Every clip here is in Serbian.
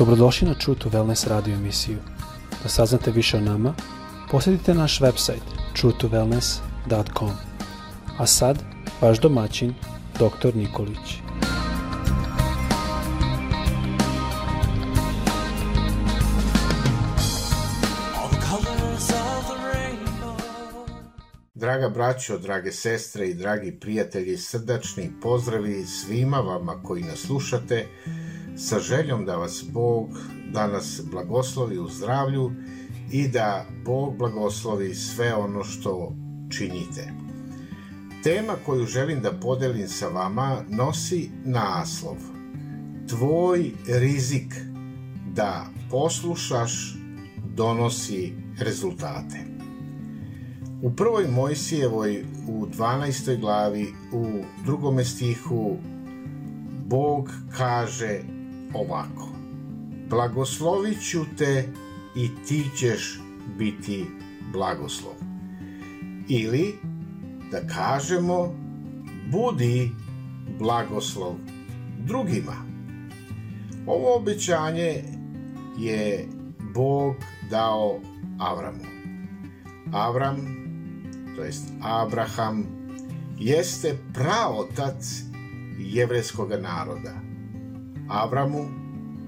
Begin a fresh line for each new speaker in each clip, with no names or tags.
Dobrodošli na True to Wellness radio emisiju. Da saznate više o nama, posjetite naš website truetowellness.com. A sad, vaš domaćin, dr. Nikolić.
Draga braćo, drage sestre i dragi prijatelji, srdačni pozdravi svima vama koji nas slušate sa željom da vas Bog danas blagoslovi u zdravlju i da Bog blagoslovi sve ono što činite. Tema koju želim da podelim sa vama nosi naslov Tvoj rizik da poslušaš donosi rezultate. U prvoj Mojsijevoj u 12. glavi u drugome stihu Bog kaže ovako Blagoslovit ću te i ti ćeš biti blagoslov. Ili da kažemo budi blagoslov drugima. Ovo obećanje je Bog dao Avramu. Avram, to jest Abraham, jeste praotac jevreskog naroda. Avramu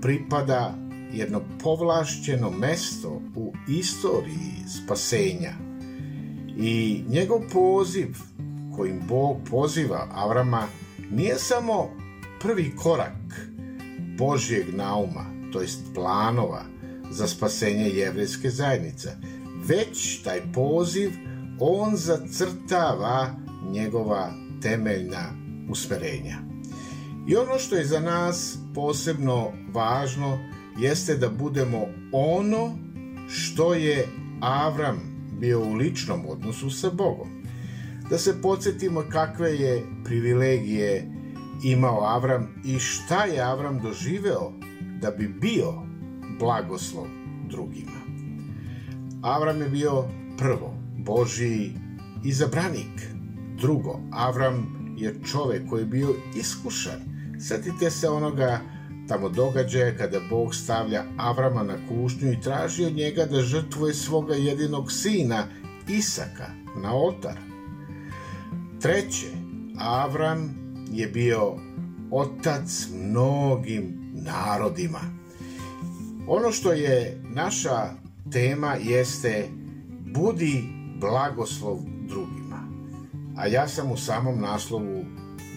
pripada jedno povlašćeno mesto u istoriji spasenja. I njegov poziv kojim Bog poziva Avrama nije samo prvi korak Božjeg nauma, to jest planova za spasenje jevrijske zajednice, već taj poziv on zacrtava njegova temeljna usmerenja. I ono što je za nas posebno važno jeste da budemo ono što je Avram bio u ličnom odnosu sa Bogom. Da se podsjetimo kakve je privilegije imao Avram i šta je Avram doživeo da bi bio blagoslov drugima. Avram je bio prvo Božji izabranik. Drugo, Avram je čovek koji je bio iskušan Setite se onoga tamo događaja kada Bog stavlja Avrama na kušnju i traži od njega da žrtvuje svoga jedinog sina Isaka na oltar. Treće, Avram je bio otac mnogim narodima. Ono što je naša tema jeste budi blagoslov drugima. A ja sam u samom naslovu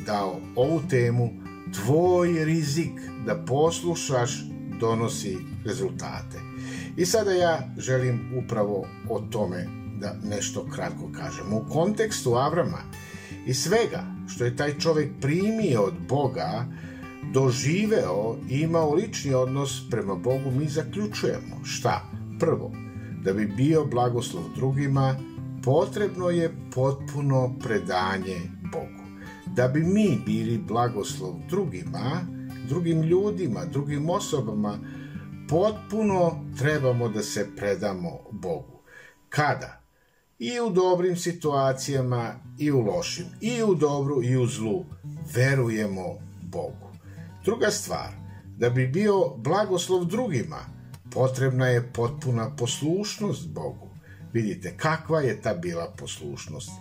dao ovu temu tvoj rizik da poslušaš donosi rezultate. I sada ja želim upravo o tome da nešto kratko kažem. U kontekstu Avrama i svega što je taj čovjek primio od Boga, doživeo i imao lični odnos prema Bogu, mi zaključujemo šta? Prvo, da bi bio blagoslov drugima, potrebno je potpuno predanje Bogu da bi mi bili blagoslov drugima, drugim ljudima, drugim osobama, potpuno trebamo da se predamo Bogu. Kada? I u dobrim situacijama i u lošim, i u dobru i u zlu verujemo Bogu. Druga stvar, da bi bio blagoslov drugima, potrebna je potpuna poslušnost Bogu. Vidite, kakva je ta bila poslušnost?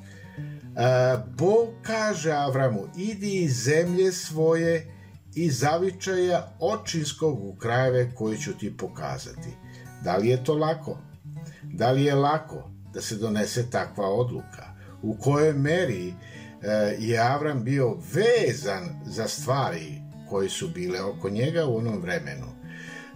E, Bog kaže Avramu, idi iz zemlje svoje i zavičaja očinskog u krajeve koje ću ti pokazati. Da li je to lako? Da li je lako da se donese takva odluka? U kojoj meri e, je Avram bio vezan za stvari koje su bile oko njega u onom vremenu?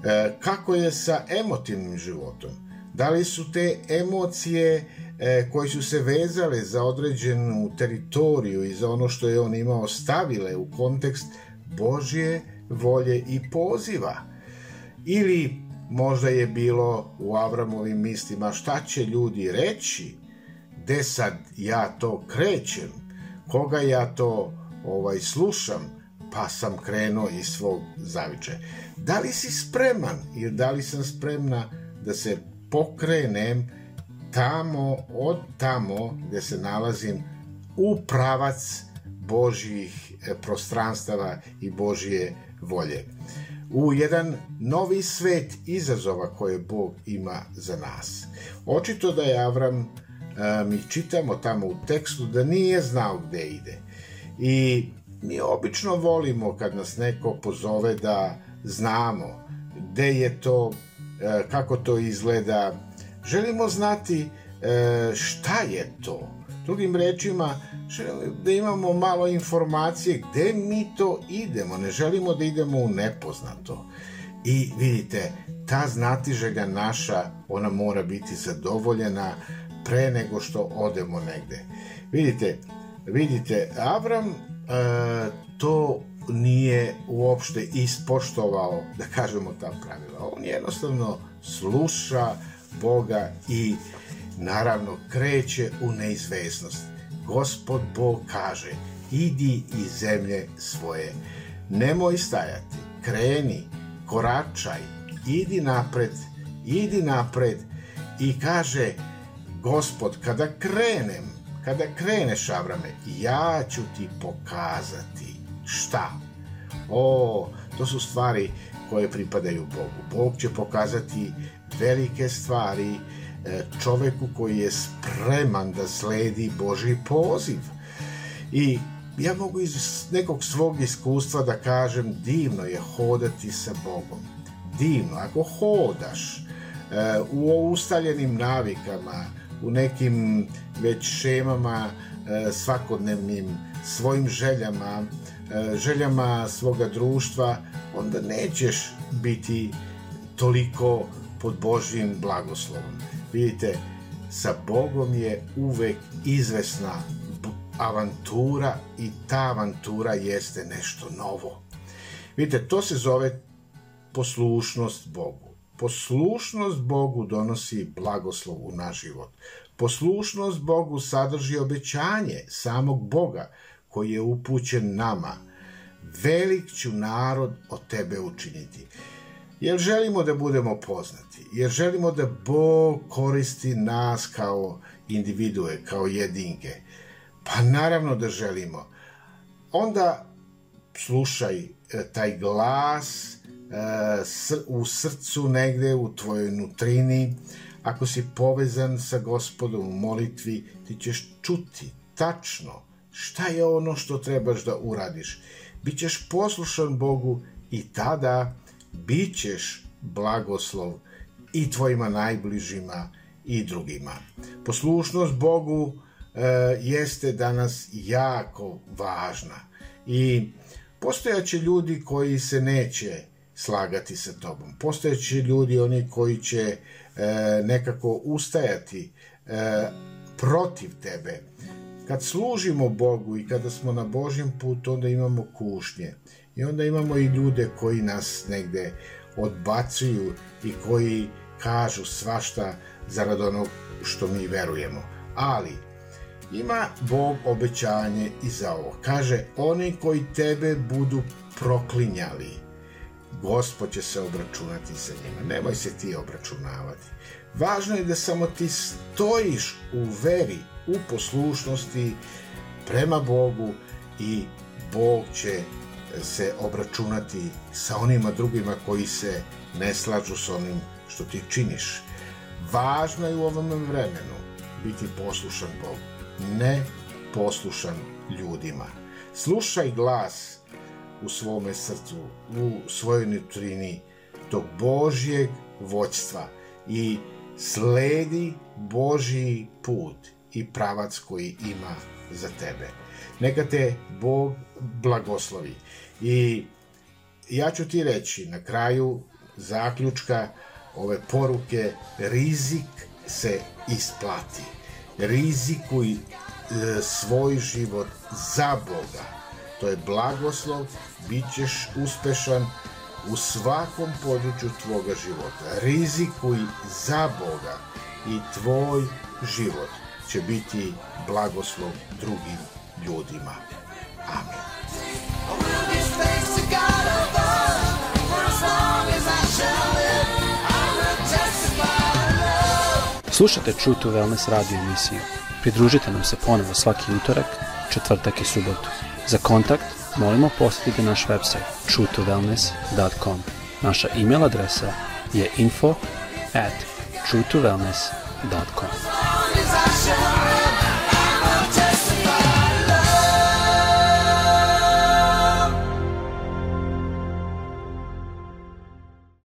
E, kako je sa emotivnim životom? Da li su te emocije e, koji su se vezale za određenu teritoriju i za ono što je on imao stavile u kontekst Božje volje i poziva. Ili možda je bilo u Avramovim mislima šta će ljudi reći, gde sad ja to krećem, koga ja to ovaj slušam, pa sam krenuo iz svog zavičaja. Da li si spreman ili da li sam spremna da se pokrenem tamo, od tamo gde se nalazim u pravac Božjih e, prostranstava i Božje volje. u jedan novi svet izazova koje Bog ima za nas. Očito da je Avram, mi čitamo tamo u tekstu, da nije znao gde ide. I mi obično volimo kad nas neko pozove da znamo gde je to, kako to izgleda. Želimo znati šta je to Drugim rečima, da imamo malo informacije gde mi to idemo, ne želimo da idemo u nepoznato. I vidite, ta znatižega naša, ona mora biti zadovoljena pre nego što odemo negde. Vidite, vidite, Avram e, to nije uopšte ispoštovao, da kažemo ta pravila. On jednostavno sluša Boga i naravno kreće u neizvesnost. Gospod Bog kaže, idi iz zemlje svoje. Nemoj stajati, kreni, koračaj, idi napred, idi napred i kaže, Gospod, kada krenem, kada kreneš, Avrame, ja ću ti pokazati šta. O, to su stvari koje pripadaju Bogu. Bog će pokazati velike stvari, E, čoveku koji je spreman da sledi Boži poziv. I ja mogu iz nekog svog iskustva da kažem divno je hodati sa Bogom. Divno. Ako hodaš e, u ustaljenim navikama, u nekim već šemama e, svakodnevnim, svojim željama, željama svoga društva, onda nećeš biti toliko pod Božjim blagoslovom. Vidite, sa Bogom je uvek izvesna avantura i ta avantura jeste nešto novo. Vidite, to se zove poslušnost Bogu. Poslušnost Bogu donosi blagoslov u naš život. Poslušnost Bogu sadrži obećanje samog Boga koji je upućen nama. Velik ću narod od tebe učiniti. Jer želimo da budemo poznati, jer želimo da Bog koristi nas kao individue, kao jedinke. Pa naravno da želimo. Onda slušaj e, taj glas e, u srcu negde, u tvojoj nutrini. Ako si povezan sa gospodom u molitvi, ti ćeš čuti tačno šta je ono što trebaš da uradiš. Bićeš poslušan Bogu i tada bit ćeš blagoslov i tvojima najbližima i drugima. Poslušnost Bogu e, jeste danas jako važna i postojaće ljudi koji se neće slagati sa tobom. Postojaće ljudi oni koji će e, nekako ustajati e, protiv tebe. Kad služimo Bogu i kada smo na Božjem putu, onda imamo kušnje. I onda imamo i ljude koji nas negde odbacuju i koji kažu svašta zarad onog što mi verujemo. Ali, ima Bog obećanje i za ovo. Kaže, oni koji tebe budu proklinjali, Gospod će se obračunati sa njima. Nemoj se ti obračunavati. Važno je da samo ti stojiš u veri, u poslušnosti prema Bogu i Bog će se obračunati sa onima drugima koji se ne slažu s onim što ti činiš. Važno je u ovom vremenu biti poslušan Bogu, ne poslušan ljudima. Slušaj glas u svome srcu, u svojoj nutrini tog Božjeg voćstva i sledi Božji put i pravac koji ima za tebe. Neka te Bog blagoslovi. I ja ću ti reći na kraju zaključka ove poruke rizik se isplati. Rizikuj e, svoj život za Boga. To je blagoslov, bit ćeš uspešan u svakom području tvoga života. Rizikuj za Boga i tvoj život će biti blagoslov drugim ljudima. Amen.
Slušate True to Wellness radio emisiju. Pridružite nam se ponovo svaki utorak, četvrtak i subotu. Za kontakt molimo posjetite naš website truetowellness.com. Naša e-mail adresa je info at truetowellness.com.